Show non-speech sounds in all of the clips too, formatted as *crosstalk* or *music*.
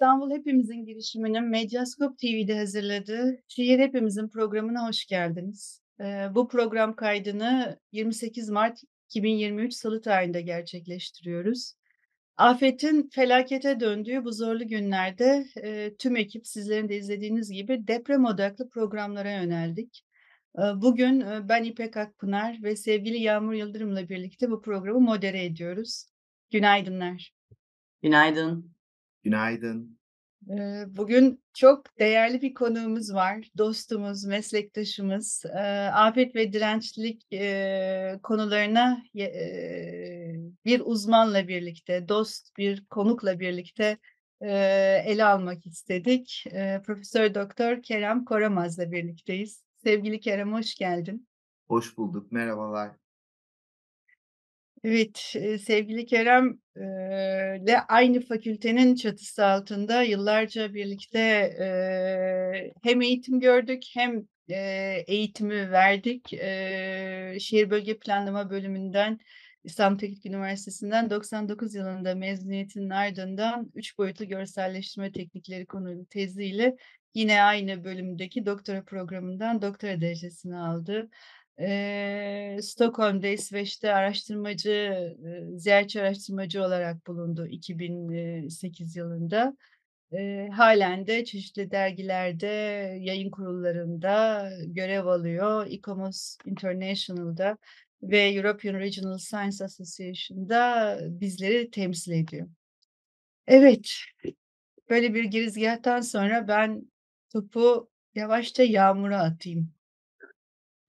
İstanbul Hepimizin girişiminin Medyaskop TV'de hazırladığı Şehir Hepimizin programına hoş geldiniz. Ee, bu program kaydını 28 Mart 2023 Salı tarihinde gerçekleştiriyoruz. Afetin felakete döndüğü bu zorlu günlerde e, tüm ekip sizlerin de izlediğiniz gibi deprem odaklı programlara yöneldik. E, bugün e, ben İpek Akpınar ve sevgili Yağmur Yıldırım'la birlikte bu programı modere ediyoruz. Günaydınlar. Günaydın. Günaydın. Bugün çok değerli bir konuğumuz var. Dostumuz, meslektaşımız. Afet ve dirençlilik konularına bir uzmanla birlikte, dost bir konukla birlikte ele almak istedik. Profesör Doktor Kerem Koramaz'la birlikteyiz. Sevgili Kerem hoş geldin. Hoş bulduk. Merhabalar. Evet, sevgili Kerem ile aynı fakültenin çatısı altında yıllarca birlikte hem eğitim gördük hem eğitimi verdik. Şehir Bölge Planlama bölümünden İstanbul Teknik Üniversitesi'nden 99 yılında mezuniyetinin ardından üç boyutlu görselleştirme teknikleri konulu teziyle yine aynı bölümdeki doktora programından doktora derecesini aldı. Eee, Stockholm'da, İsveç'te araştırmacı, eee, ziyaretçi araştırmacı olarak bulundu 2008 yılında. Eee, halen de çeşitli dergilerde, yayın kurullarında görev alıyor. ICOMOS International'da ve European Regional Science Association'da bizleri temsil ediyor. Evet, böyle bir girizgahtan sonra ben topu yavaşça Yağmur'a atayım.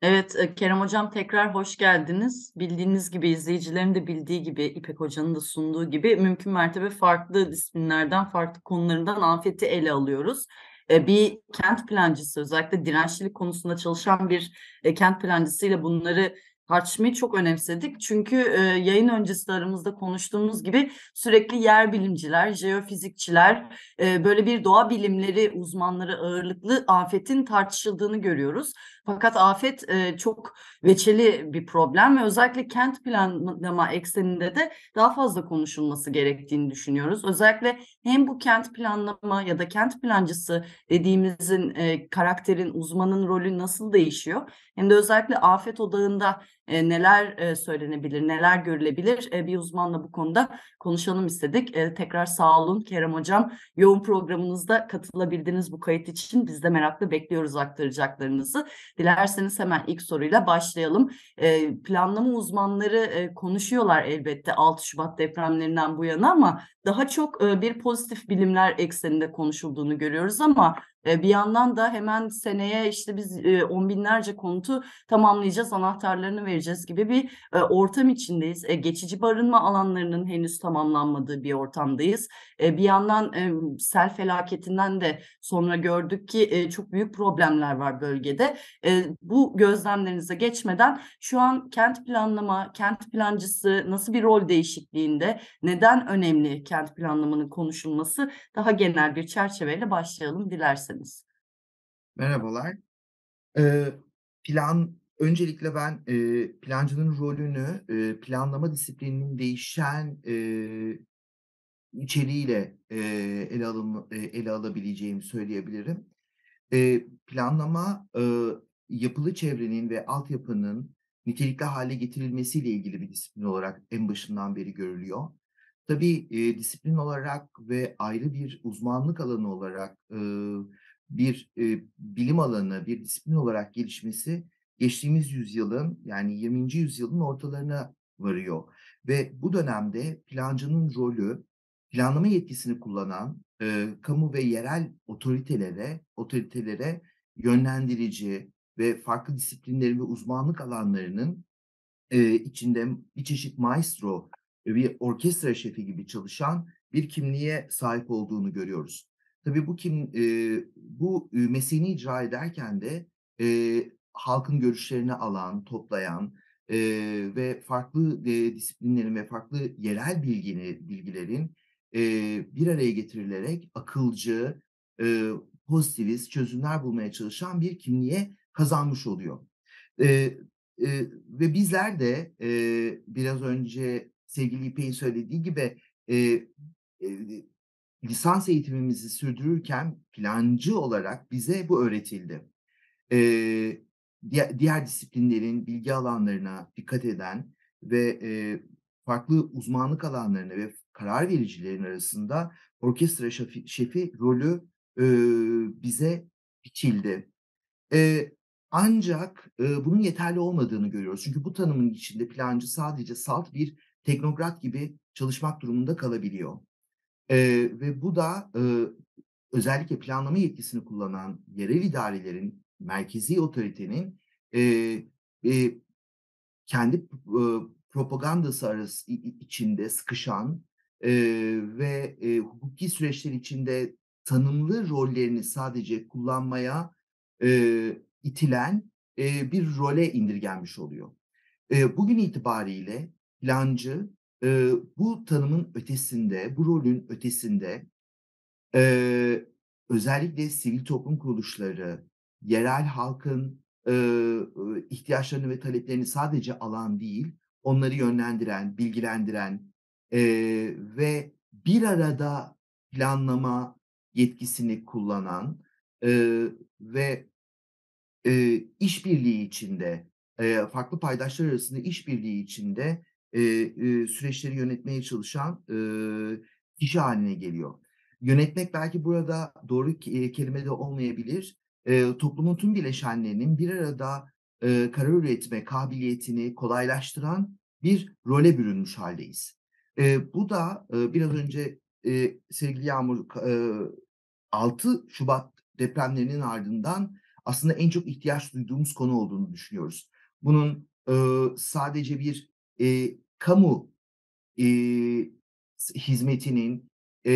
Evet, Kerem Hocam tekrar hoş geldiniz. Bildiğiniz gibi izleyicilerin de bildiği gibi İpek Hoca'nın da sunduğu gibi mümkün mertebe farklı disiplinlerden, farklı konularından afeti ele alıyoruz. Bir kent plancısı özellikle dirençlilik konusunda çalışan bir kent plancısıyla bunları tartışmayı çok önemsedik. Çünkü e, yayın öncesi aramızda konuştuğumuz gibi sürekli yer bilimciler, jeofizikçiler, e, böyle bir doğa bilimleri uzmanları ağırlıklı afetin tartışıldığını görüyoruz. Fakat afet e, çok veçeli bir problem ve özellikle kent planlama ekseninde de daha fazla konuşulması gerektiğini düşünüyoruz. Özellikle hem bu kent planlama ya da kent plancısı dediğimizin e, karakterin, uzmanın rolü nasıl değişiyor? Hem de özellikle afet odağında e, neler e, söylenebilir, neler görülebilir e, bir uzmanla bu konuda konuşalım istedik. E, tekrar sağ olun Kerem Hocam. Yoğun programınızda katılabildiğiniz bu kayıt için biz de merakla bekliyoruz aktaracaklarınızı. Dilerseniz hemen ilk soruyla başlayalım. E, planlama uzmanları e, konuşuyorlar elbette 6 Şubat depremlerinden bu yana ama daha çok e, bir pozitif bilimler ekseninde konuşulduğunu görüyoruz ama bir yandan da hemen seneye işte biz on binlerce konutu tamamlayacağız, anahtarlarını vereceğiz gibi bir ortam içindeyiz. Geçici barınma alanlarının henüz tamamlanmadığı bir ortamdayız. Bir yandan sel felaketinden de sonra gördük ki çok büyük problemler var bölgede. Bu gözlemlerinize geçmeden şu an kent planlama, kent plancısı nasıl bir rol değişikliğinde, neden önemli kent planlamanın konuşulması daha genel bir çerçeveyle başlayalım dilerseniz isterseniz. Merhabalar. Ee, plan öncelikle ben e, plancının rolünü e, planlama disiplininin değişen e, içeriğiyle e, ele alın e, ele alabileceğimi söyleyebilirim. E, planlama e, yapılı çevrenin ve altyapının nitelikli hale getirilmesiyle ilgili bir disiplin olarak en başından beri görülüyor. Tabii e, disiplin olarak ve ayrı bir uzmanlık alanı olarak e, bir e, bilim alanı, bir disiplin olarak gelişmesi geçtiğimiz yüzyılın yani 20. yüzyılın ortalarına varıyor. Ve bu dönemde plancının rolü planlama yetkisini kullanan e, kamu ve yerel otoritelere, otoritelere yönlendirici ve farklı disiplinlerin ve uzmanlık alanlarının e, içinde bir çeşit maestro, bir orkestra şefi gibi çalışan bir kimliğe sahip olduğunu görüyoruz. Tabii bu kim e, bu mesleğini icra ederken de e, halkın görüşlerini alan, toplayan e, ve farklı e, disiplinlerin ve farklı yerel bilgini, bilgilerin e, bir araya getirilerek akılcı, e, pozitivist çözümler bulmaya çalışan bir kimliğe kazanmış oluyor. E, e, ve bizler de e, biraz önce sevgili İpek'in söylediği gibi e, e, lisans eğitimimizi sürdürürken plancı olarak bize bu öğretildi. Diğer, diğer disiplinlerin bilgi alanlarına dikkat eden ve e, farklı uzmanlık alanlarına ve karar vericilerin arasında orkestra şefi, şefi rolü e, bize biçildi. E, ancak e, bunun yeterli olmadığını görüyoruz. Çünkü bu tanımın içinde plancı sadece salt bir teknokrat gibi çalışmak durumunda kalabiliyor. E, ve bu da e, özellikle planlama yetkisini kullanan yerel idarelerin, merkezi otoritenin e, e, kendi e, propagandası arası içinde sıkışan e, ve e, hukuki süreçler içinde tanımlı rollerini sadece kullanmaya e, itilen e, bir role indirgenmiş oluyor. E, bugün itibariyle plancı e, bu tanımın ötesinde, bu rolün ötesinde e, özellikle sivil toplum kuruluşları, yerel halkın e, ihtiyaçlarını ve taleplerini sadece alan değil, onları yönlendiren, bilgilendiren e, ve bir arada planlama yetkisini kullanan e, ve e, işbirliği içinde, e, farklı paydaşlar arasında işbirliği içinde e, e, süreçleri yönetmeye çalışan e, kişi haline geliyor. Yönetmek belki burada doğru kelime de olmayabilir. E, toplumun tüm bileşenlerinin bir arada e, karar üretme kabiliyetini kolaylaştıran bir role bürünmüş haldeyiz. E, bu da e, biraz önce e, sevgili Yağmur e, 6 Şubat depremlerinin ardından aslında en çok ihtiyaç duyduğumuz konu olduğunu düşünüyoruz. Bunun e, sadece bir e, kamu e, hizmetinin e,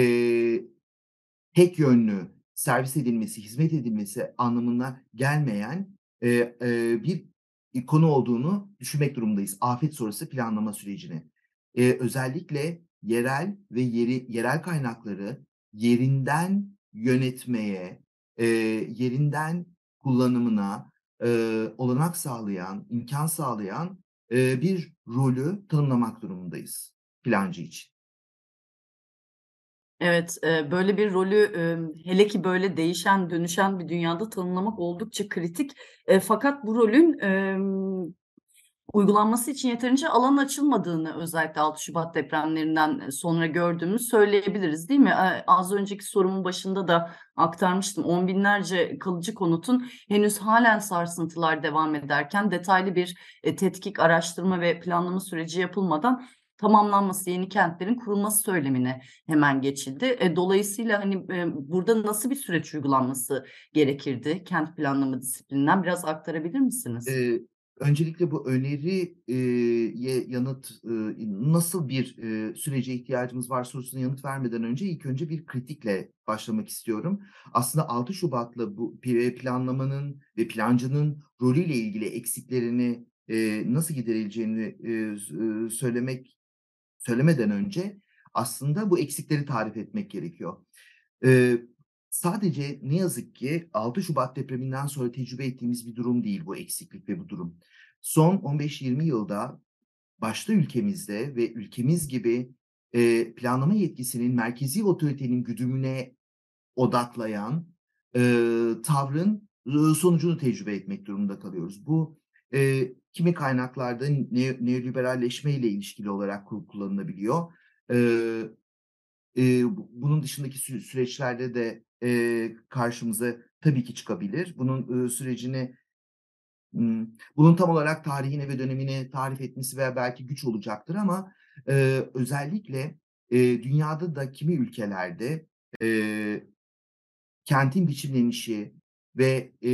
tek yönlü servis edilmesi, hizmet edilmesi anlamına gelmeyen e, e, bir konu olduğunu düşünmek durumundayız. Afet sonrası planlama sürecini. E, özellikle yerel ve yeri yerel kaynakları yerinden yönetmeye, e, yerinden kullanımına e, olanak sağlayan, imkan sağlayan bir rolü tanımlamak durumundayız plancı için. Evet, böyle bir rolü, hele ki böyle değişen, dönüşen bir dünyada tanımlamak oldukça kritik. Fakat bu rolün, uygulanması için yeterince alan açılmadığını özellikle 6 Şubat depremlerinden sonra gördüğümüzü söyleyebiliriz, değil mi? Eee, az önceki sorumun başında da aktarmıştım. On binlerce kalıcı konutun henüz halen sarsıntılar devam ederken detaylı bir, eee, tetkik, araştırma ve planlama süreci yapılmadan tamamlanması, yeni kentlerin kurulması söylemine hemen geçildi. E, dolayısıyla hani e, burada nasıl bir süreç uygulanması gerekirdi kent planlama disiplininden biraz aktarabilir misiniz? Ee, öncelikle bu öneriye yanıt nasıl bir sürece ihtiyacımız var sorusuna yanıt vermeden önce ilk önce bir kritikle başlamak istiyorum. Aslında 6 Şubat'la bu planlamanın ve plancının rolüyle ilgili eksiklerini nasıl giderileceğini söylemek söylemeden önce aslında bu eksikleri tarif etmek gerekiyor. Sadece ne yazık ki 6 Şubat depreminden sonra tecrübe ettiğimiz bir durum değil bu eksiklik ve bu durum. Son 15-20 yılda başta ülkemizde ve ülkemiz gibi e, planlama yetkisinin merkezi otoritenin güdümüne odaklayan e, tavrın sonucunu tecrübe etmek durumunda kalıyoruz. Bu e, kimi kaynaklarda ne, neoliberalleşme ile ilişkili olarak kullanılabiliyor. E, e, bunun dışındaki sü- süreçlerde de e, karşımıza tabii ki çıkabilir. Bunun e, sürecini bunun tam olarak tarihini ve dönemini tarif etmesi veya belki güç olacaktır ama e, özellikle e, dünyada da kimi ülkelerde e, kentin biçimlenişi ve e,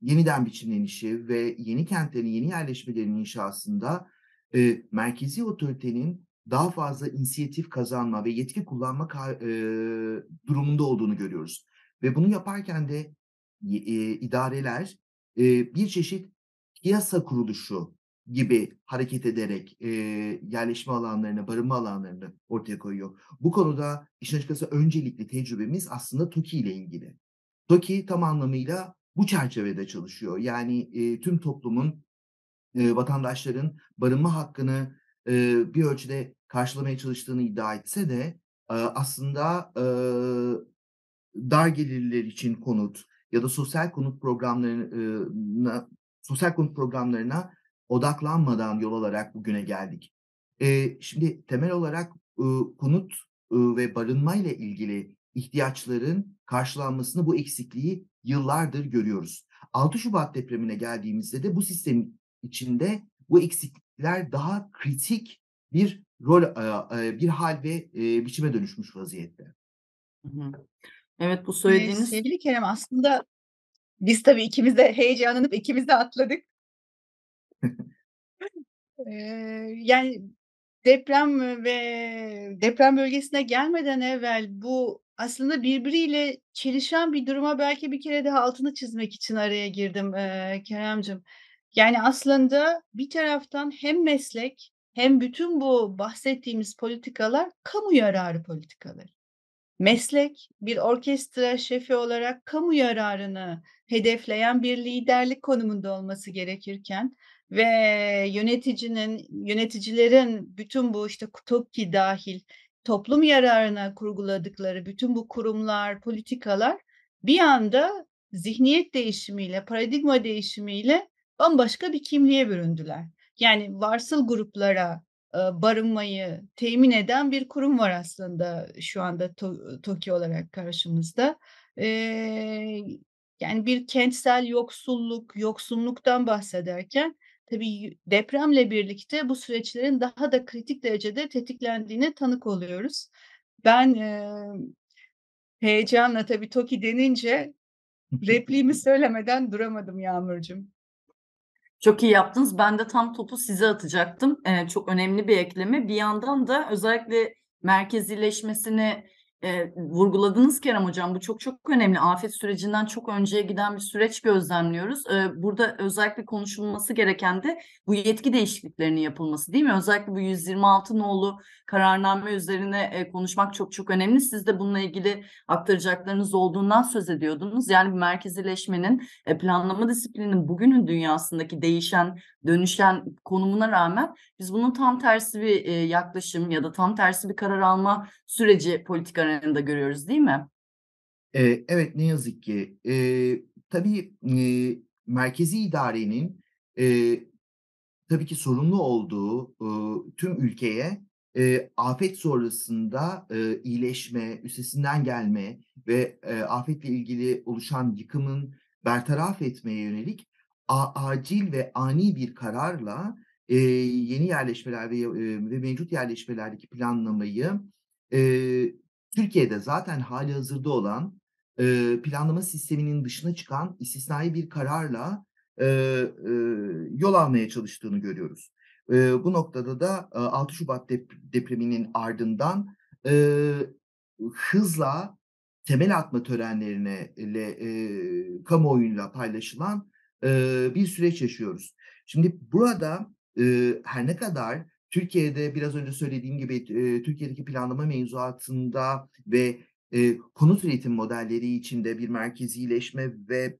yeniden biçimlenişi ve yeni kentlerin, yeni yerleşmelerin inşasında e, merkezi otoritenin daha fazla inisiyatif kazanma ve yetki kullanma durumunda olduğunu görüyoruz. Ve bunu yaparken de idareler bir çeşit piyasa kuruluşu gibi hareket ederek e, yerleşme alanlarını, barınma alanlarını ortaya koyuyor. Bu konuda işin açıkçası öncelikli tecrübemiz aslında TOKİ ile ilgili. TOKİ tam anlamıyla bu çerçevede çalışıyor. Yani e, tüm toplumun, e, vatandaşların barınma hakkını bir ölçüde karşılamaya çalıştığını iddia etse de aslında, dar gelirliler için konut ya da sosyal konut programlarına sosyal konut programlarına odaklanmadan yol alarak bugüne geldik. Şimdi temel olarak, konut, ve barınmayla ilgili ihtiyaçların karşılanmasını, bu eksikliği yıllardır görüyoruz. 6 Şubat depremine geldiğimizde de bu sistem içinde bu eksiklikler daha kritik bir rol, bir hâl ve, biçime dönüşmüş vaziyette. Hı hı. Evet, bu söylediğiniz sevgili Kerem, aslında biz tabii ikimiz de heyecanlanıp ikimiz de atladık. *laughs* Eee, yani deprem ve deprem bölgesine gelmeden evvel bu aslında birbiriyle çelişen bir duruma belki bir kere daha altını çizmek için araya girdim, eee, Keremcim. Yani aslında bir taraftan hem meslek hem bütün bu bahsettiğimiz politikalar kamu yararı politikaları. Meslek, bir orkestra şefi olarak kamu yararını hedefleyen bir liderlik konumunda olması gerekirken ve yöneticinin, yöneticilerin bütün bu, işte, TOKİ dâhil toplum yararına kurguladıkları bütün bu kurumlar, politikalar bir anda zihniyet değişimiyle, paradigma değişimiyle bambaşka bir kimliğe büründüler. Yani varsıl gruplara, barınmayı temin eden bir kurum var aslında şu anda To TOKİ olarak karşımızda. Yani bir kentsel yoksulluk, yoksunluktan bahsederken tabii depremle birlikte bu süreçlerin daha da kritik derecede tetiklendiğine tanık oluyoruz. Ben, heyecanla tabii TOKİ denince *laughs* repliğimi söylemeden duramadım Yağmurcuğum. Çok iyi yaptınız. Ben de tam topu size atacaktım. Eee, çok önemli bir ekleme. Bir yandan da özellikle merkezileşmesini, eee, vurguladınız Kerem Hocam. Bu çok çok önemli. Afet sürecinden çok önceye giden bir süreç gözlemliyoruz. Eee, burada özellikle konuşulması gereken de bu yetki değişikliklerinin yapılması, değil mi? Özellikle bu 126 nolu kararname üzerine, eee, konuşmak çok çok önemli. Siz de bununla ilgili aktaracaklarınız olduğundan söz ediyordunuz. Yani merkezileşmenin, eee, planlama disiplininin bugünün dünyasındaki değişen, dönüşen konumuna rağmen biz bunun tam tersi bir, eee, yaklaşım ya da tam tersi bir karar alma süreci politik arenada görüyoruz, değil mi? Eee, evet, ne yazık ki. Eee, tabii, eee, merkezi idarenin, eee, tabii ki sorumlu olduğu, ııı, tüm ülkeye, eee, afet sonrasında, eee, iyileşme, üstesinden gelme ve, eee, afetle ilgili oluşan yıkımın bertaraf etmeye yönelik a acil ve ani bir kararla, eee, yeni yerleşmeler ve, ve mevcut yerleşmelerdeki planlamayı, eee, Türkiye'de zaten hâlihazırda olan, eee, planlama sisteminin dışına çıkan istisnai bir kararla, eee, eee, yol almaya çalıştığını görüyoruz. Eee, bu noktada da, aaa, 6 Şubat dep depreminin ardından, eee, hızla temel atma törenlerine ile, eee, kamuoyuyla paylaşılan, eee, bir süreç yaşıyoruz. Şimdi burada, eee, her ne kadar Türkiye'de biraz önce söylediğim gibi, eee, Türkiye'deki planlama mevzuatında ve, eee, konut üretim modelleri içinde bir merkezileşme ve,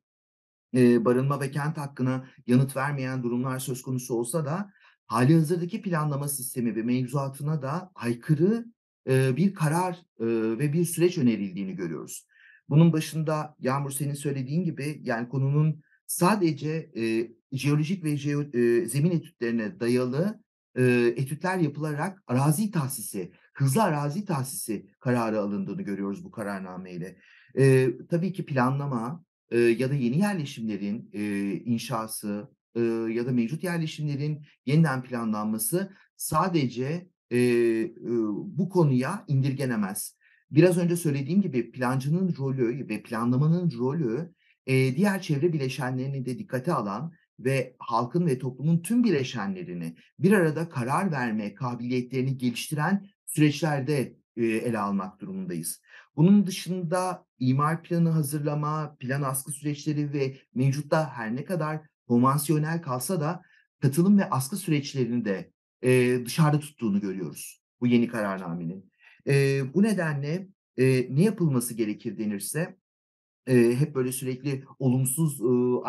eee, barınma ve kent hakkına yanıt vermeyen durumlar söz konusu olsa da hâlihazırdaki planlama sistemi ve mevzuatına da aykırı, eee, bir karar, eee, ve bir süreç önerildiğini görüyoruz. Bunun başında Yağmur senin söylediğin gibi, yani konunun sadece, eee, jeolojik ve jeo eee, zemin etütlerine dayalı, eee, etütler yapılarak arazi tahsisi, hızlı arazi tahsisi kararı alındığını görüyoruz bu kararnameyle. Eee, tabii ki planlama, eee, ya da yeni yerleşimlerin, eee, inşası, ııı, ya da mevcut yerleşimlerin yeniden planlanması sadece, eee, ııı, bu konuya indirgenemez. Biraz önce söylediğim gibi plancının rolü ve planlamanın rolü, eee, diğer çevre bileşenlerini de dikkate alan ve halkın ve toplumun tüm bileşenlerini bir arada karar verme kabiliyetlerini geliştiren süreçlerde, eee, ele almak durumundayız. Bunun dışında imar planı hazırlama, plan askı süreçleri ve mevcutta her ne kadar konvansiyonel kalsa da katılım ve askı süreçlerini de, eee, dışarıda tuttuğunu görüyoruz bu yeni kararnamenin. Eee, bu nedenle, eee, ne yapılması gerekir denirse, eee, hep böyle sürekli olumsuz, ö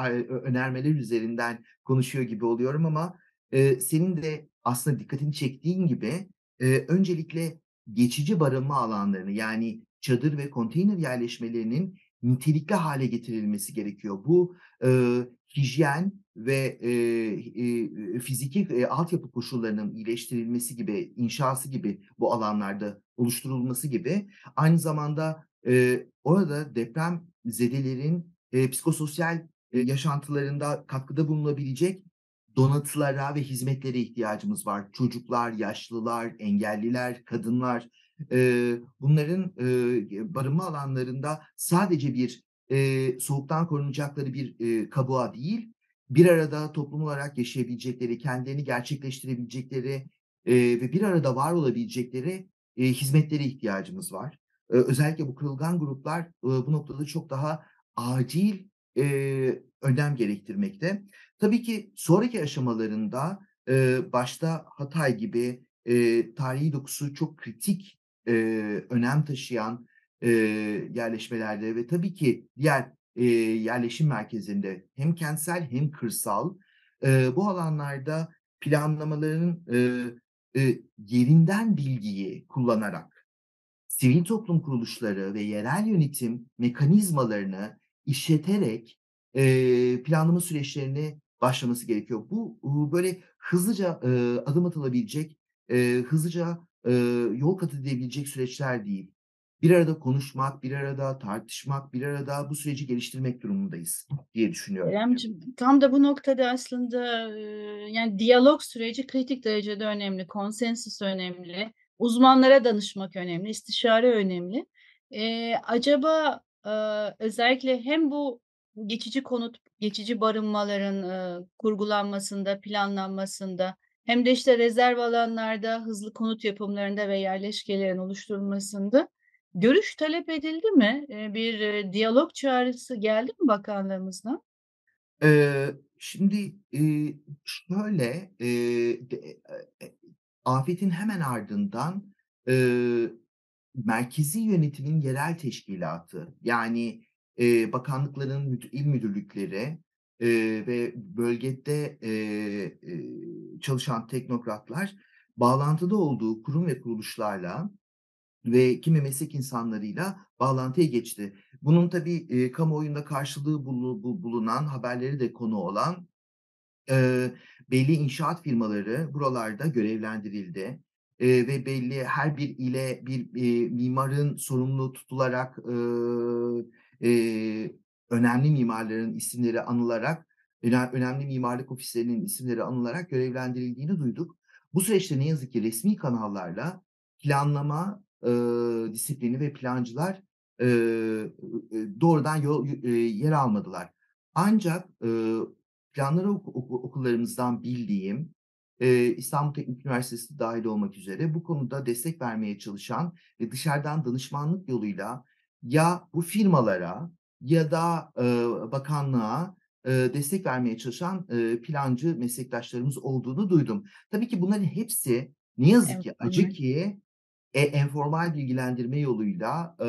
önermeler üzerinden konuşuyor gibi oluyorum ama, eee, senin de aslında dikkatini çektiğin gibi, eee, öncelikle geçici barınma alanlarını yani çadır ve konteyner yerleşmelerinin nitelikli hale getirilmesi gerekiyor. Bu e, hijyen ve e, e, fiziki e, altyapı koşullarının iyileştirilmesi gibi, inşası gibi bu alanlarda oluşturulması gibi aynı zamanda e, orada deprem zedelerin e, psikososyal e, yaşantılarında katkıda bulunabilecek donatılara ve hizmetlere ihtiyacımız var. Çocuklar, yaşlılar, engelliler, kadınlar e, bunların e, barınma alanlarında sadece bir e, soğuktan korunacakları bir e, kabuğa değil, bir arada toplum olarak yaşayabilecekleri, kendilerini gerçekleştirebilecekleri e, ve bir arada var olabilecekleri e, hizmetlere ihtiyacımız var. Özellikle bu kırılgan gruplar bu noktada çok daha acil önem gerektirmekte. Tabii ki sonraki aşamalarında başta Hatay gibi tarihi dokusu çok kritik önem taşıyan yerleşmelerde ve tabii ki diğer yerleşim merkezinde hem kentsel hem kırsal bu alanlarda planlamaların yerinden bilgiyi kullanarak sivil toplum kuruluşları ve yerel yönetim mekanizmalarını işleterek e, planlama süreçlerini başlaması gerekiyor. Bu böyle hızlıca e, adım atılabilecek, e, hızlıca e, yol kat edilebilecek süreçler değil. Bir arada konuşmak, bir arada tartışmak, bir arada bu süreci geliştirmek durumundayız diye düşünüyorum. Keremcim, tam da bu noktada aslında yani diyalog süreci kritik derecede önemli, konsensus önemli, uzmanlara danışmak önemli, istişare önemli. Ee, acaba e, özellikle hem bu geçici konut, geçici barınmaların e, kurgulanmasında, planlanmasında hem de işte rezerv alanlarda hızlı konut yapımlarında ve yerleşkelerin oluşturulmasında görüş talep edildi mi? E, bir e, diyalog çağrısı geldi mi bakanlığımızdan? Ee, şimdi e, şöyle e, afetin hemen ardından e, merkezi yönetimin yerel teşkilatı yani e, bakanlıkların il müdürlükleri e, ve bölgede e, e, çalışan teknokratlar bağlantıda olduğu kurum ve kuruluşlarla ve kimi meslek insanlarıyla bağlantıya geçti. Bunun tabii e, kamuoyunda karşılığı bulu, bu, bulunan, haberleri de konu olan e, belli inşaat firmaları buralarda görevlendirildi. E, ve belli her bir ile bir e, mimarın sorumlu tutularak e, e, önemli mimarların isimleri anılarak, önemli mimarlık ofislerinin isimleri anılarak görevlendirildiğini duyduk. Bu süreçte ne yazık ki resmi kanallarla planlama e, disiplini ve plancılar e, doğrudan yol, e, yer almadılar. Ancak e, planları ok- ok- okullarımızdan bildiğim İstanbul Teknik Üniversitesi dahil olmak üzere bu konuda destek vermeye çalışan ve dışarıdan danışmanlık yoluyla ya bu firmalara ya da e, bakanlığa e, destek vermeye çalışan e, plancı meslektaşlarımız olduğunu duydum. Tabii ki bunların hepsi ne yazık ki acı ki e, enformal bilgilendirme yoluyla e,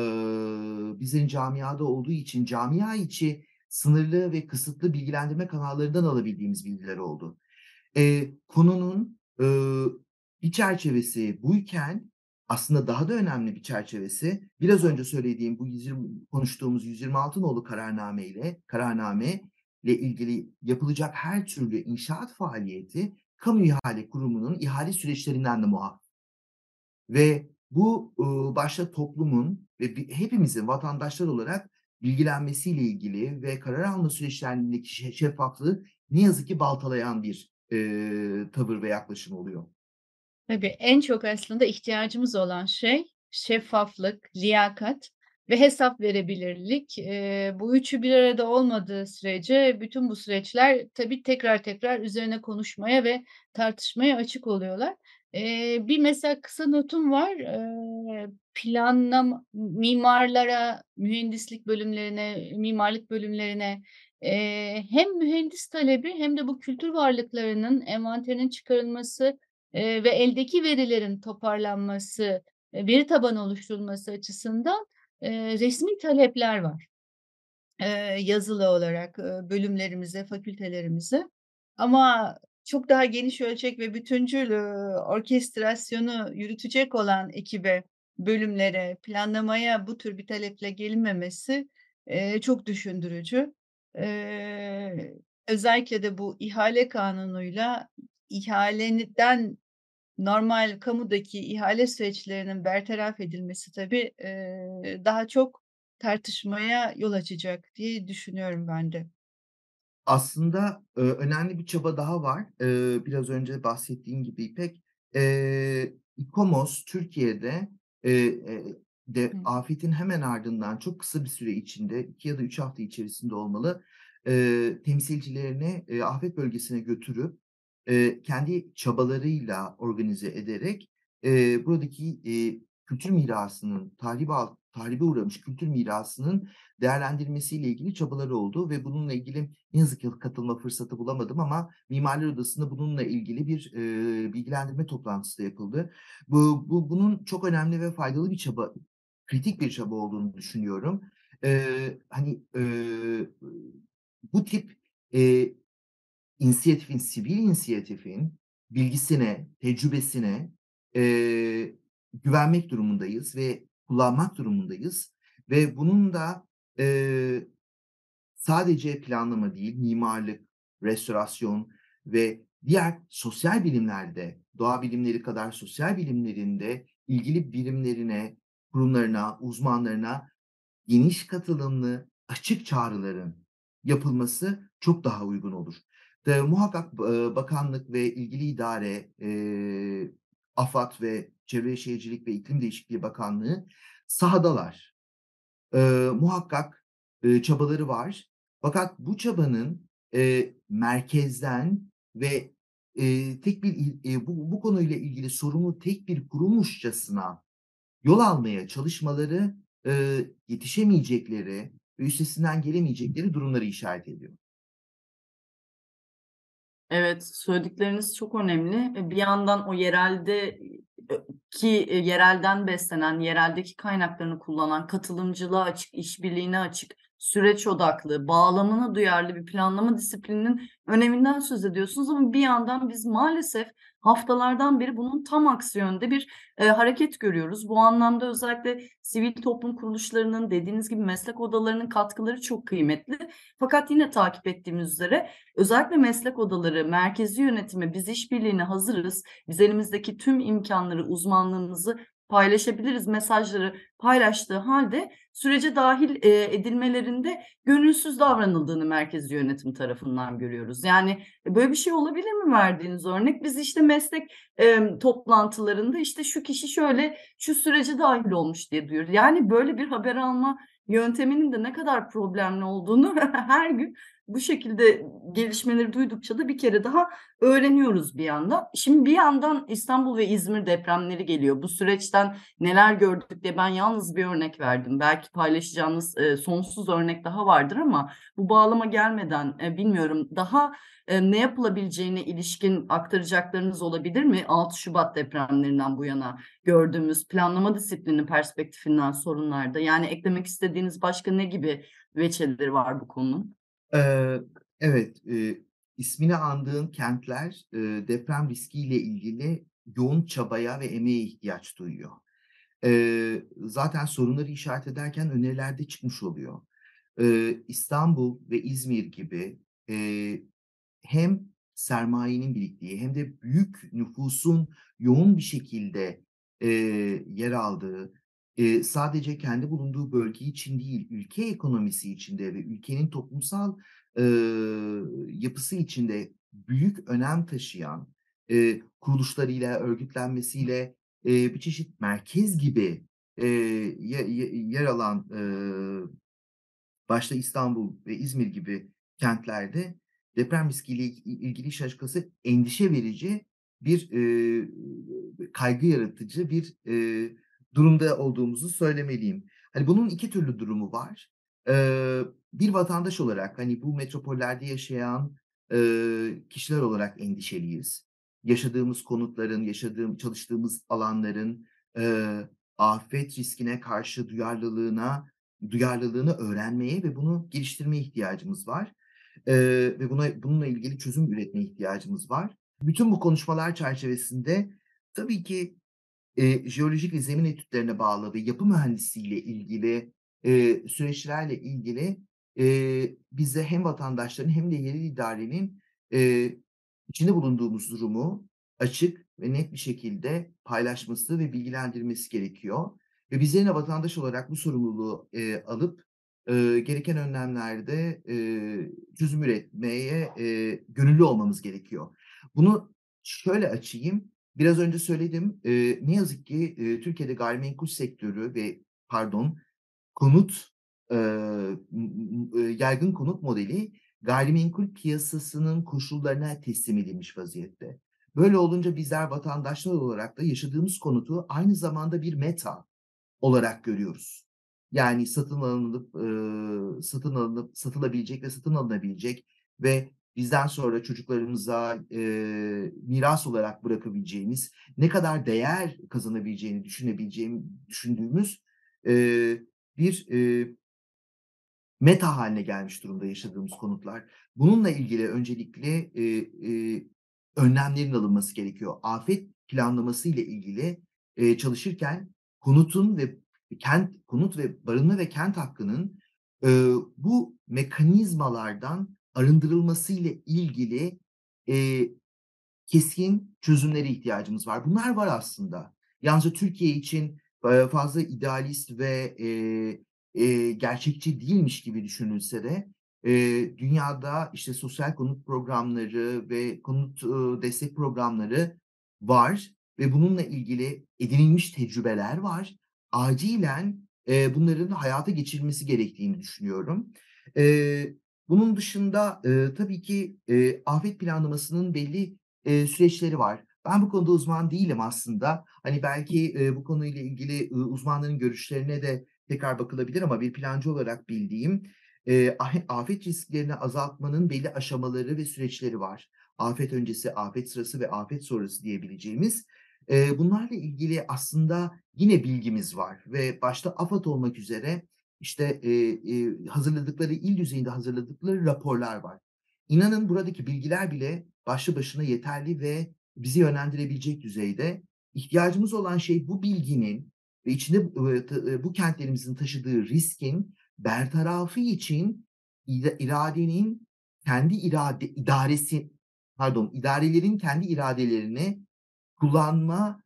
bizlerin camiada olduğu için camia içi sınırlı ve kısıtlı bilgilendirme kanallarından alabildiğimiz bilgiler oldu. E, konunun e, bir çerçevesi buyken aslında daha da önemli bir çerçevesi biraz önce söylediğim bu 120, konuştuğumuz 126 nolu kararname ile kararname ile ilgili yapılacak her türlü inşaat faaliyeti kamu ihale kurumunun ihale süreçlerinden de muaf. Ve bu e, başta toplumun ve hepimizin vatandaşlar olarak bilgilenmesiyle ilgili ve karar alma süreçlerindeki şeffaflığı ne yazık ki baltalayan bir e, tavır ve yaklaşım oluyor. Tabii en çok aslında ihtiyacımız olan şey şeffaflık, liyakat ve hesap verebilirlik. E, bu üçü bir arada olmadığı sürece bütün bu süreçler tabii tekrar tekrar üzerine konuşmaya ve tartışmaya açık oluyorlar. Eee, bir mesela kısa notum var. Eee, planlama mimarlara, mühendislik bölümlerine, mimarlık bölümlerine, eee, hem mühendis talebi hem de bu kültür varlıklarının envanterinin çıkarılması, eee, ve eldeki verilerin toparlanması, eee, veri tabanı oluşturulması açısından, eee, resmî talepler var. Eee, yazılı olarak, eee, bölümlerimize, fakültelerimize ama çok daha geniş ölçek ve bütüncül, orkestrasyonu yürütecek olan ekibe, bölümlere, planlamaya bu tür bir taleple gelinmemesi, eee, çok düşündürücü. Eee, özellikle de bu ihale kanunuyla ihaleden normal kamudaki ihale süreçlerinin bertaraf edilmesi tabii, eee, daha çok tartışmaya yol açacak diye düşünüyorum ben de. Aslında, ııı, önemli bir çaba daha var. Eee, biraz önce bahsettiğin gibi İpek. Eee, İKOMOS Türkiye'de, eee, de Hı. afetin hemen ardından çok kısa bir süre içinde 2 ya da 3 hafta içerisinde olmalı, eee, temsilcilerini, eee, afet bölgesine götürüp, eee, kendi çabalarıyla organize ederek, eee, buradaki, eee, kültür mirasının tahrip alt tahribe uğramış kültür mirasının değerlendirilmesiyle ilgili çabaları oldu ve bununla ilgili ne yazık ki katılma fırsatı bulamadım ama Mimarlar Odası'nda bununla ilgili bir, eee, bilgilendirme toplantısı da yapıldı. Bu bu bunun çok önemli ve faydalı bir çaba, kritik bir çaba olduğunu düşünüyorum. Eee, hani, eee, bu tip, eee, inisiyatifin, sivil inisiyatifin bilgisine, tecrübesine, eee, güvenmek durumundayız ve kullanmak durumundayız ve bunun da, eee, sadece planlama değil, mimarlık, restorasyon ve diğer sosyal bilimlerde, doğa bilimleri kadar sosyal bilimlerin de ilgili birimlerine, kurumlarına, uzmanlarına geniş katılımlı, açık çağrıların yapılması çok daha uygun olur. Eee, muhakkak, eee, bakanlık ve ilgili idare, eee, AFAD ve Çevre Şehircilik ve İklim Değişikliği Bakanlığı sahadalar. Eee, muhakkak, eee, çabaları var. Fakat bu çabanın, eee, merkezden ve, eee, tek bir eee, bu bu konuyla ilgili sorumlu tek bir kurulmuşçasına yol almaya çalışmaları, eee, yetişemeyecekleri ve üstesinden gelemeyecekleri durumları işaret ediyor. Evet, söyledikleriniz çok önemli. E, bir yandan o yerelde ki yerelden beslenen, yereldeki kaynaklarını kullanan, katılımcılığa açık, işbirliğine açık, süreç odaklı, bağlamına duyarlı bir planlama disiplininin öneminden söz ediyorsunuz ama bir yandan biz maalesef haftalardan beri bunun tam aksi yönde bir, eee, hareket görüyoruz. Bu anlamda özellikle sivil toplum kuruluşlarının, dediğiniz gibi meslek odalarının katkıları çok kıymetli. Fakat yine takip ettiğimiz üzere özellikle meslek odaları, merkezi yönetime biz işbirliğine hazırız, biz elimizdeki tüm imkânları, uzmanlığımızı paylaşabiliriz mesajları paylaştığı hâlde sürece dâhil, eee, edilmelerinde gönülsüz davranıldığını merkezi yönetim tarafından görüyoruz. Yani, böyle bir şey olabilir mi verdiğiniz örnek? Biz işte meslek, emm, toplantılarında işte şu kişi şöyle, şu sürece dâhil olmuş diye duyuyoruz. Yani böyle bir haber alma yönteminin de ne kadar problemli olduğunu *laughs* her gün bu şekilde gelişmeleri duydukça da bir kere daha öğreniyoruz bir yandan. Şimdi bir yandan İstanbul ve İzmir depremleri geliyor. Bu süreçten neler gördük diye ben yalnız bir örnek verdim. Belki paylaşacağınız, eee, sonsuz örnek daha vardır ama bu bağlama gelmeden, eee, bilmiyorum daha, eee, ne yapılabileceğine ilişkin aktaracaklarınız olabilir mi? 6 Şubat depremlerinden bu yana gördüğümüz planlama disiplini perspektifinden sorunlarda. Yani eklemek istediğiniz başka ne gibi veçeleri var bu konunun? Evet, eee, ismini andığın kentler, eee, deprem riskiyle ilgili yoğun çabaya ve emeğe ihtiyaç duyuyor. Eee, zaten sorunları işaret ederken öneriler de çıkmış oluyor. Eee, İstanbul ve İzmir gibi, eee, hem sermayenin biriktiği hem de büyük nüfusun yoğun bir şekilde, eee, yer aldığı, eee, sadece kendi bulunduğu bölge için değil, ülke ekonomisi için de ve ülkenin toplumsal, ııı, yapısı için de büyük önem taşıyan, eee, kuruluşlarıyla, örgütlenmesiyle, eee, bir çeşit merkez gibi, ye yer alan, ııı, başta İstanbul ve İzmir gibi kentlerde deprem riskiyle il ilgili işin açıkçası endişe verici bir, eee, kaygı yaratıcı bir, eee, durumda olduğumuzu söylemeliyim. Hani, bunun 2 türlü durumu var. Eee, bir vatandaş olarak, hani, bu metropollerde yaşayan, eee, kişiler olarak endişeliyiz. Yaşadığımız konutların, yaşadığım çalıştığımız alanların, eee, afet riskine karşı duyarlılığına duyarlılığını öğrenmeye ve bunu geliştirmeye ihtiyacımız var. Eee, ve buna bununla ilgili çözüm üretmeye ihtiyacımız var. Bütün bu konuşmalar çerçevesinde tabii ki, eee, jeolojik ve zemin etütlerine bağlı ve yapı mühendisliğiyle ilgili, eee, süreçlerle ilgili, eee, bize hem vatandaşların hem de yerel idarenin, eee, içinde bulunduğumuz durumu açık ve net bir şekilde paylaşması ve bilgilendirmesi gerekiyor. Ve bizlerin de vatandaş olarak bu sorumluluğu, eee, alıp, eee, gereken önlemlerde, eee, çözüm üretmeye, eee, gönüllü olmamız gerekiyor. Bunu şöyle açayım, biraz önce söyledim, eee, ne yazık ki, eee, Türkiye'de gayrimenkul sektörü ve pardon, konut, eee, yaygın konut modeli gayrimenkul piyasasının koşullarına teslim edilmiş vaziyette. Böyle olunca bizler vatandaşlar olarak da yaşadığımız konutu aynı zamanda bir meta olarak görüyoruz. Yani satın alınıp, ııı, satın alınıp satılabilecek ve satın alınabilecek ve bizden sonra çocuklarımıza, eee, miras olarak bırakabileceğimiz, ne kadar değer kazanabileceğini düşünebileceğim düşündüğümüz, eee, bir, eee meta hâline gelmiş durumda yaşadığımız konutlar. Bununla ilgili öncelikle, eee, eee, önlemlerin alınması gerekiyor. Afet planlaması ile ilgili, eee, çalışırken konutun ve kent konut ve barınma ve kent hakkının, eee, bu mekanizmalardan arındırılması ile ilgili, eee, keskin çözümlere ihtiyacımız var. Bunlar var aslında. Yalnızca Türkiye için, fazla idealist ve, eee, eee, gerçekçi değilmiş gibi düşünülse de, eee, dünyada, işte, sosyal konut programları ve konut, ııı, destek programları var ve bununla ilgili edinilmiş tecrübeler var. Acilen, eee, bunların hayata geçirilmesi gerektiğini düşünüyorum. Eee, bunun dışında, eee, tabii ki, eee, afet planlamasının belli, eee, süreçleri var. Ben bu konuda uzman değilim aslında. Hani, belki, eee, bu konuyla ilgili, ııı, uzmanların görüşlerine de tekrar bakılabilir ama bir plancı olarak bildiğim, ahe afet risklerini azaltmanın belli aşamaları ve süreçleri var. Afet öncesi, afet sırası ve afet sonrası diyebileceğimiz. Eee, bunlarla ilgili aslında yine bilgimiz var ve başta AFAD olmak üzere, işte, eee, eee, hazırladıkları, il düzeyinde hazırladıkları raporlar var. İnanın buradaki bilgiler bile başlı başına yeterli ve bizi yönlendirebilecek düzeyde. İhtiyacımız olan şey bu bilginin ve içinde, bu kentlerimizin taşıdığı riskin bertarafı için ira iradenin kendi irade idaresi pardon, idarelerin kendi iradelerini kullanmasını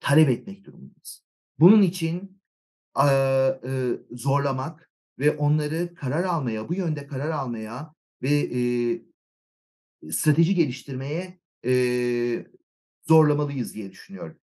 talep etmek durumundayız. Bunun için, zorlamak ve onları karar almaya, bu yönde karar almaya ve, eee, strateji geliştirmeye, eee, zorlamalıyız diye düşünüyorum.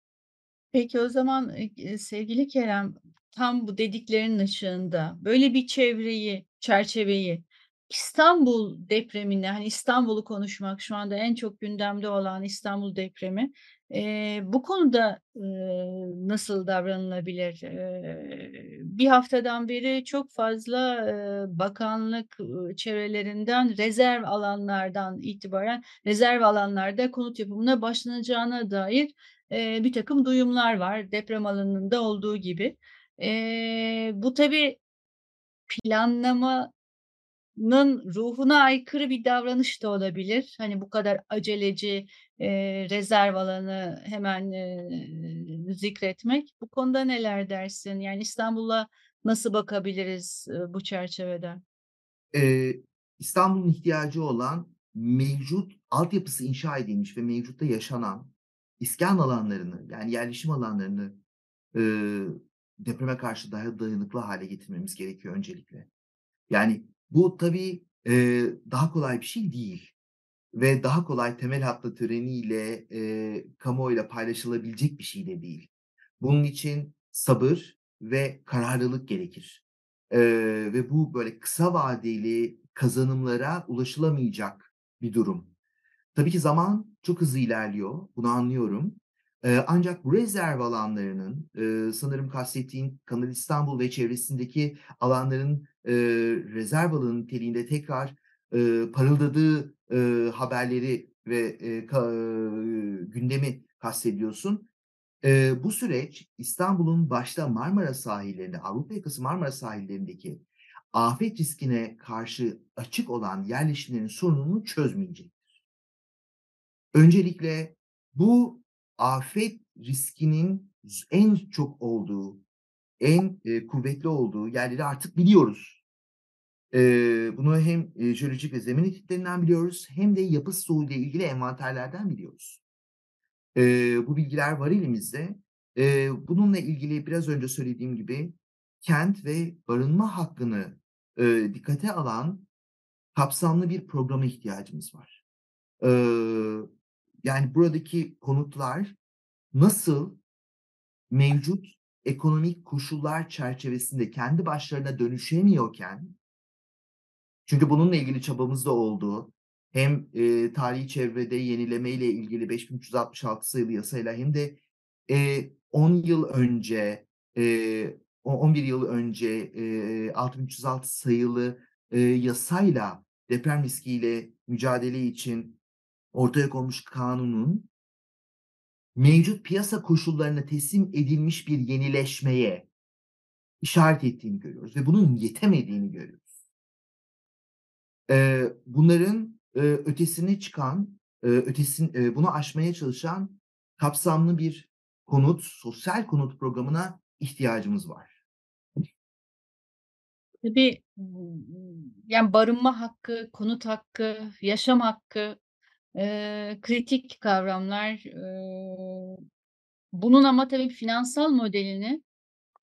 Peki, o zaman, sevgili Kerem, tam bu dediklerinin ışığında böyle bir çevreyi, çerçeveyi İstanbul depremine, hani, İstanbul'u konuşmak şu anda en çok gündemde olan İstanbul depremi, eee, bu konuda, ııı, nasıl davranılabilir? Eee, bir haftadan beri çok fazla, eee, bakanlık, çevrelerinden rezerv alanlardan itibaren rezerv alanlarda konut yapımına başlanacağına dair, eee, birtakım duyumlar var, deprem alanında olduğu gibi. Eee, bu tabii planlamanın ruhuna aykırı bir davranış da olabilir. Hani, bu kadar aceleci, eee, rezerv alanı hemen, eee, zikretmek. Bu konuda neler dersin? Yani, İstanbul'a nasıl bakabiliriz, ııı, bu çerçeveden? Eee, İstanbul'un ihtiyacı olan mevcut altyapısı inşa edilmiş ve mevcutta yaşanan iskan alanlarını, yani yerleşim alanlarını, ııı, depreme karşı daha dayanıklı hâle getirmemiz gerekiyor öncelikle. Yani, bu tabii, eee, daha kolay bir şey değil ve daha kolay temel atma töreniyle, eee, kamuoyuyla paylaşılabilecek bir şey de değil. Bunun için sabır ve kararlılık gerekir, eee, ve bu böyle kısa vadeli kazanımlara ulaşılamayacak bir durum. Tabii ki zaman çok hızlı ilerliyor, bunu anlıyorum. Eee, ancak bu rezerv alanlarının, ııı, sanırım kastettiğin Kanal İstanbul ve çevresindeki alanların, eee, rezerv alanı niteliğinde tekrar, ııı, parıldadığı, ııı, haberleri ve, eee, ka ııı, gündemi kastediyorsun. Eee, bu süreç İstanbul'un başta Marmara sahillerinde, Avrupa yakası Marmara sahillerindeki afet riskine karşı açık olan yerleşimlerin sorununu çözmeyecektir. Öncelikle bu afet riskinin en çok olduğu, en e, kuvvetli olduğu yerleri artık biliyoruz. E, bunu hem e, jeolojik ve zemin etkitlerinden biliyoruz hem de yapı stoğuyla ilgili envanterlerden biliyoruz. E, bu bilgiler var elimizde. E, bununla ilgili biraz önce söylediğim gibi kent ve barınma hakkını e, dikkate alan kapsamlı bir programa ihtiyacımız var. E, yani buradaki konutlar nasıl mevcut ekonomik koşullar çerçevesinde kendi başlarına dönüşemiyorken çünkü bununla ilgili çabamız da oldu. Hem e, tarihi çevrede yenileme ile ilgili 5366 sayılı yasayla hem de e, 10 yıl önce e, 11 yıl önce e, 6306 sayılı e, yasayla deprem riskiyle mücadele için ortaya konmuş kanunun mevcut piyasa koşullarına teslim edilmiş bir yenileşmeye işaret ettiğini görüyoruz ve bunun yetemediğini görüyoruz. Ee, bunların e, ötesine çıkan, e, ötesin, e, bunu aşmaya çalışan kapsamlı bir konut, sosyal konut programına ihtiyacımız var. Tabii yani barınma hakkı, konut hakkı, yaşam hakkı e, kritik kavramlar. E, bunun ama tabii finansal modelini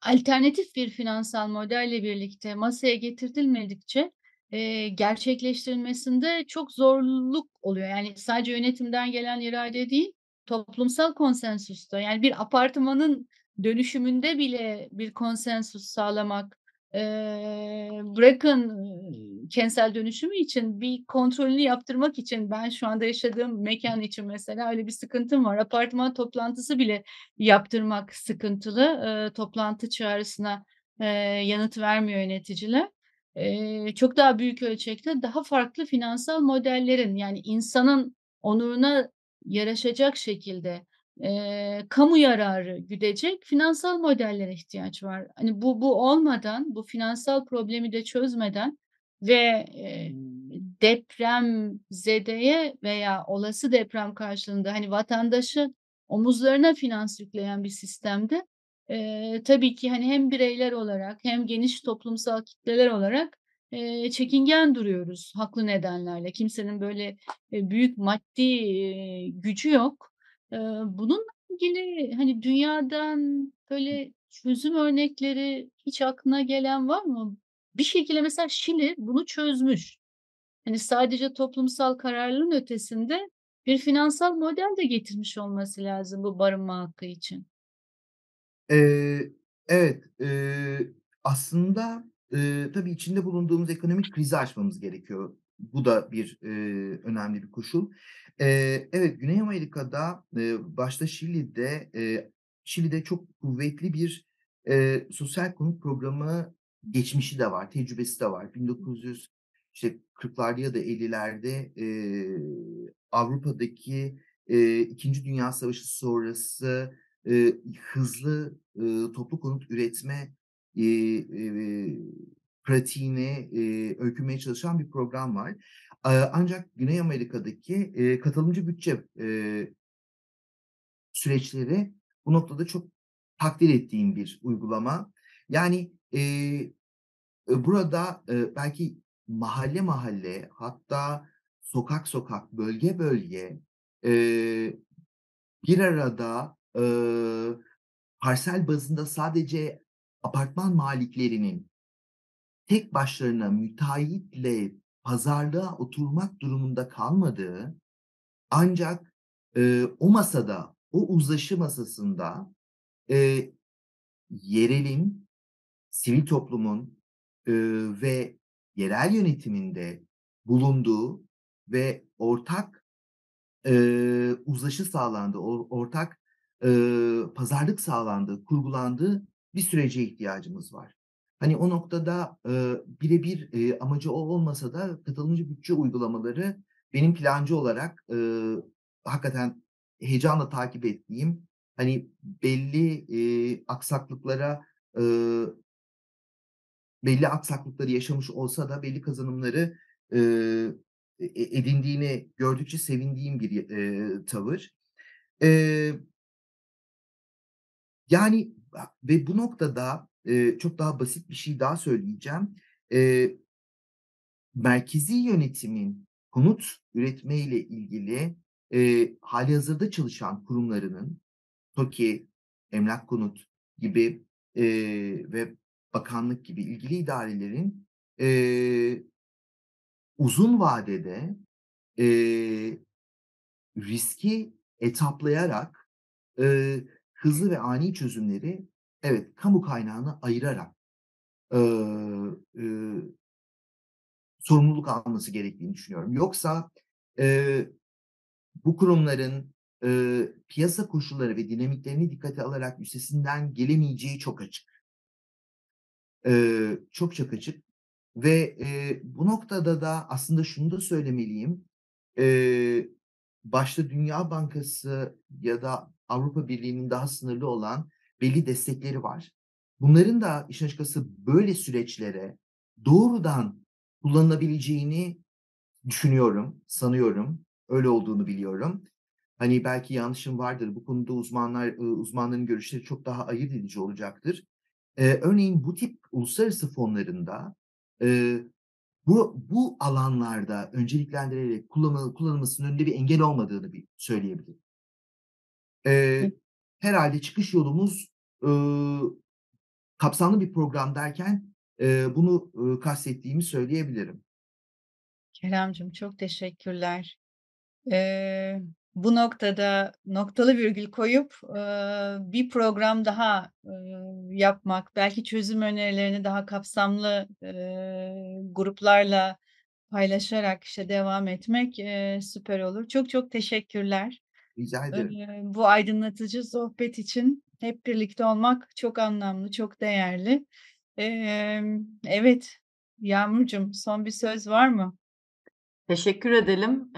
alternatif bir finansal modelle birlikte masaya getirilmedikçe e, gerçekleştirilmesinde çok zorluk oluyor. Yani sadece yönetimden gelen irade değil, toplumsal konsensusta yani bir apartmanın dönüşümünde bile bir konsensus sağlamak Eee, bırakın, kentsel dönüşümü için bir kontrolünü yaptırmak için ben şu anda yaşadığım mekân için mesela öyle bir sıkıntım var. Apartman toplantısı bile yaptırmak sıkıntılı. Eee, toplantı çağrısına, eee, yanıt vermiyor yöneticiler. Eee, çok daha büyük ölçekte daha farklı finansal modellerin yani insanın onuruna yaraşacak şekilde Eee, kamu yararı güdecek finansal modellere ihtiyaç var. Hani bu bu olmadan, bu finansal problemi de çözmeden ve, eee, depremzedeye veya olası deprem karşılığında, hani, vatandaşı omuzlarına finans yükleyen bir sistemde, eee, tabii ki, hani, hem bireyler olarak hem geniş toplumsal kitleler olarak, eee, çekingen duruyoruz haklı nedenlerle. Kimsenin böyle, eee, büyük maddi, eee, gücü yok. Eee, bununla ilgili, hani, dünyadan böyle çözüm örnekleri hiç aklına gelen var mı? Bir şekilde mesela Şili bunu çözmüş. Hani, sadece toplumsal kararlılığın ötesinde bir finansal model de getirmiş olması lazım bu barınma hakkı için. Eee, evet, eee, aslında, eee, tabii içinde bulunduğumuz ekonomik krizi aşmamız gerekiyor. Bu da bir, eee, önemli bir koşul. Eee, evet, Güney Amerika'da, eee, başta Şili'de, eee, Şili'de çok kuvvetli bir, eee, sosyal konut programı geçmişi de var, tecrübesi de var. 1900 işte 40'larda ya da 50'lerde, eee, Avrupa'daki, eee, 2. Dünya Savaşı sonrası, eee, hızlı, ııı, toplu konut üretme, eee, eee, pratiğini, eee, öykünmeye çalışan bir program var. Ancak Güney Amerika'daki, eee, katılımcı bütçe, eee süreçleri bu noktada çok takdir ettiğim bir uygulama. Yani, ııı, burada, eee, belki mahalle mahalle hatta sokak sokak, bölge bölge, eee, bir arada, ııı, parsel bazında sadece apartman maliklerinin tek başlarına müteahhitle pazarlığa oturmak durumunda kalmadığı ancak, eee, o masada, o uzlaşı masasında, eee, yerelin, sivil toplumun, ııı, ve yerel yönetimin de bulunduğu ve ortak, eee, uzlaşı sağlandığı, or ortak, ııı, pazarlık sağlandığı, kurgulandığı bir sürece ihtiyacımız var. Hani, o noktada, ııı, bire bir, eee, amacı o olmasa da katılımcı bütçe uygulamaları benim plancı olarak, ııı, hakikaten heyecanla takip ettiğim, hani, belli, eee, aksaklıklara, ııı belli aksaklıkları yaşamış olsa da belli kazanımları e edindiğini gördükçe sevindiğim bir eee, tavır. Eee yani, ve bu noktada, eee, çok daha basit bir şey daha söyleyeceğim. Eee merkezi yönetimin konut üretmeyle ilgili, eee, hâlihazırda çalışan kurumlarının, TOKİ, Emlak Konut gibi, eee, ve bakanlık gibi ilgili idarelerin, eee uzun vadede, eee, riski etaplayarak, eee, hızlı ve ani çözümleri, evet, kamu kaynağına ayırarak, ııı, ııı sorumluluk alması gerektiğini düşünüyorum. Yoksa, eee, bu kurumların, ııı, piyasa koşulları ve dinamiklerini dikkate alarak üstesinden gelemeyeceği çok açık. Eee, çok çok açık ve, eee, bu noktada da aslında şunu da söylemeliyim. Eee, başta Dünya Bankası ya da Avrupa Birliği'nin daha sınırlı olan belli destekleri var. Bunların da işin açıkçası böyle süreçlere doğrudan kullanılabileceğini düşünüyorum, sanıyorum. Öyle olduğunu biliyorum. Hani, belki yanlışım vardır. Bu konuda uzmanlar, uzmanların görüşleri çok daha ayırt edici olacaktır. Eee, örneğin bu tip uluslararası fonlarında, eee, bu bu alanlarda önceliklendirerek kullanıl kullanılmasının önünde bir engel olmadığını bir söyleyebilirim. Hı. Eee, herhâlde çıkış yolumuz, ııı, kapsamlı bir program derken, eee, bunu, ııı, kastettiğimi söyleyebilirim. Keremcim, çok teşekkürler. Eee, bu noktada noktalı virgül koyup, ııı, bir program daha, ııı, yapmak, belki çözüm önerilerini daha kapsamlı, eee, gruplarla paylaşarak, işte, devam etmek, eee, süper olur. Çok çok teşekkürler. Rica ederim. Bu aydınlatıcı sohbet için hep birlikte olmak çok anlamlı, çok değerli. Evet, Yağmurcuğum, son bir söz var mı? Teşekkür edelim.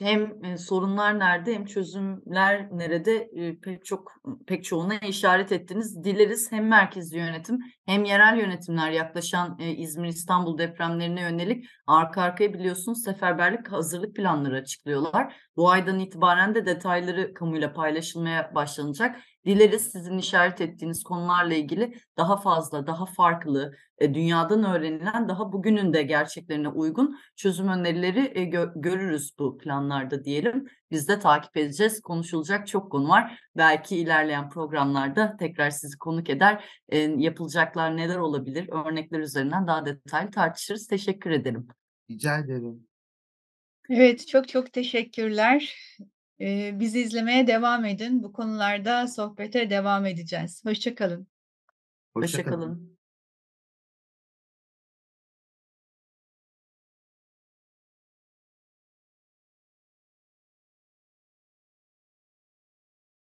Hem, eee, sorunlar nerede hem çözümler nerede, eee, pek çok pek çoğuna işaret ettiniz. Dileriz hem merkezî yönetim hem yerel yönetimler yaklaşan, eee, İzmir, İstanbul depremlerine yönelik arka arkaya biliyorsunuz seferberlik hazırlık planları açıklıyorlar. Bu aydan itibaren de detayları kamuyla paylaşılmaya başlanacak. Dileriz sizin işaret ettiğiniz konularla ilgili daha fazla, daha farklı, eee, dünyadan öğrenilen, daha bugünün de gerçeklerine uygun çözüm önerileri, gö görürüz bu planlarda diyelim. Biz de takip edeceğiz. Konuşulacak çok konu var. Belki ilerleyen programlarda tekrar sizi konuk eder, eee, yapılacaklar neler olabilir, örnekler üzerinden daha detaylı tartışırız. Teşekkür ederim. Rica ederim. Evet, çok çok teşekkürler. Eee, bizi izlemeye devam edin. Bu konularda sohbete devam edeceğiz. Hoşça kalın. Hoşça kalın.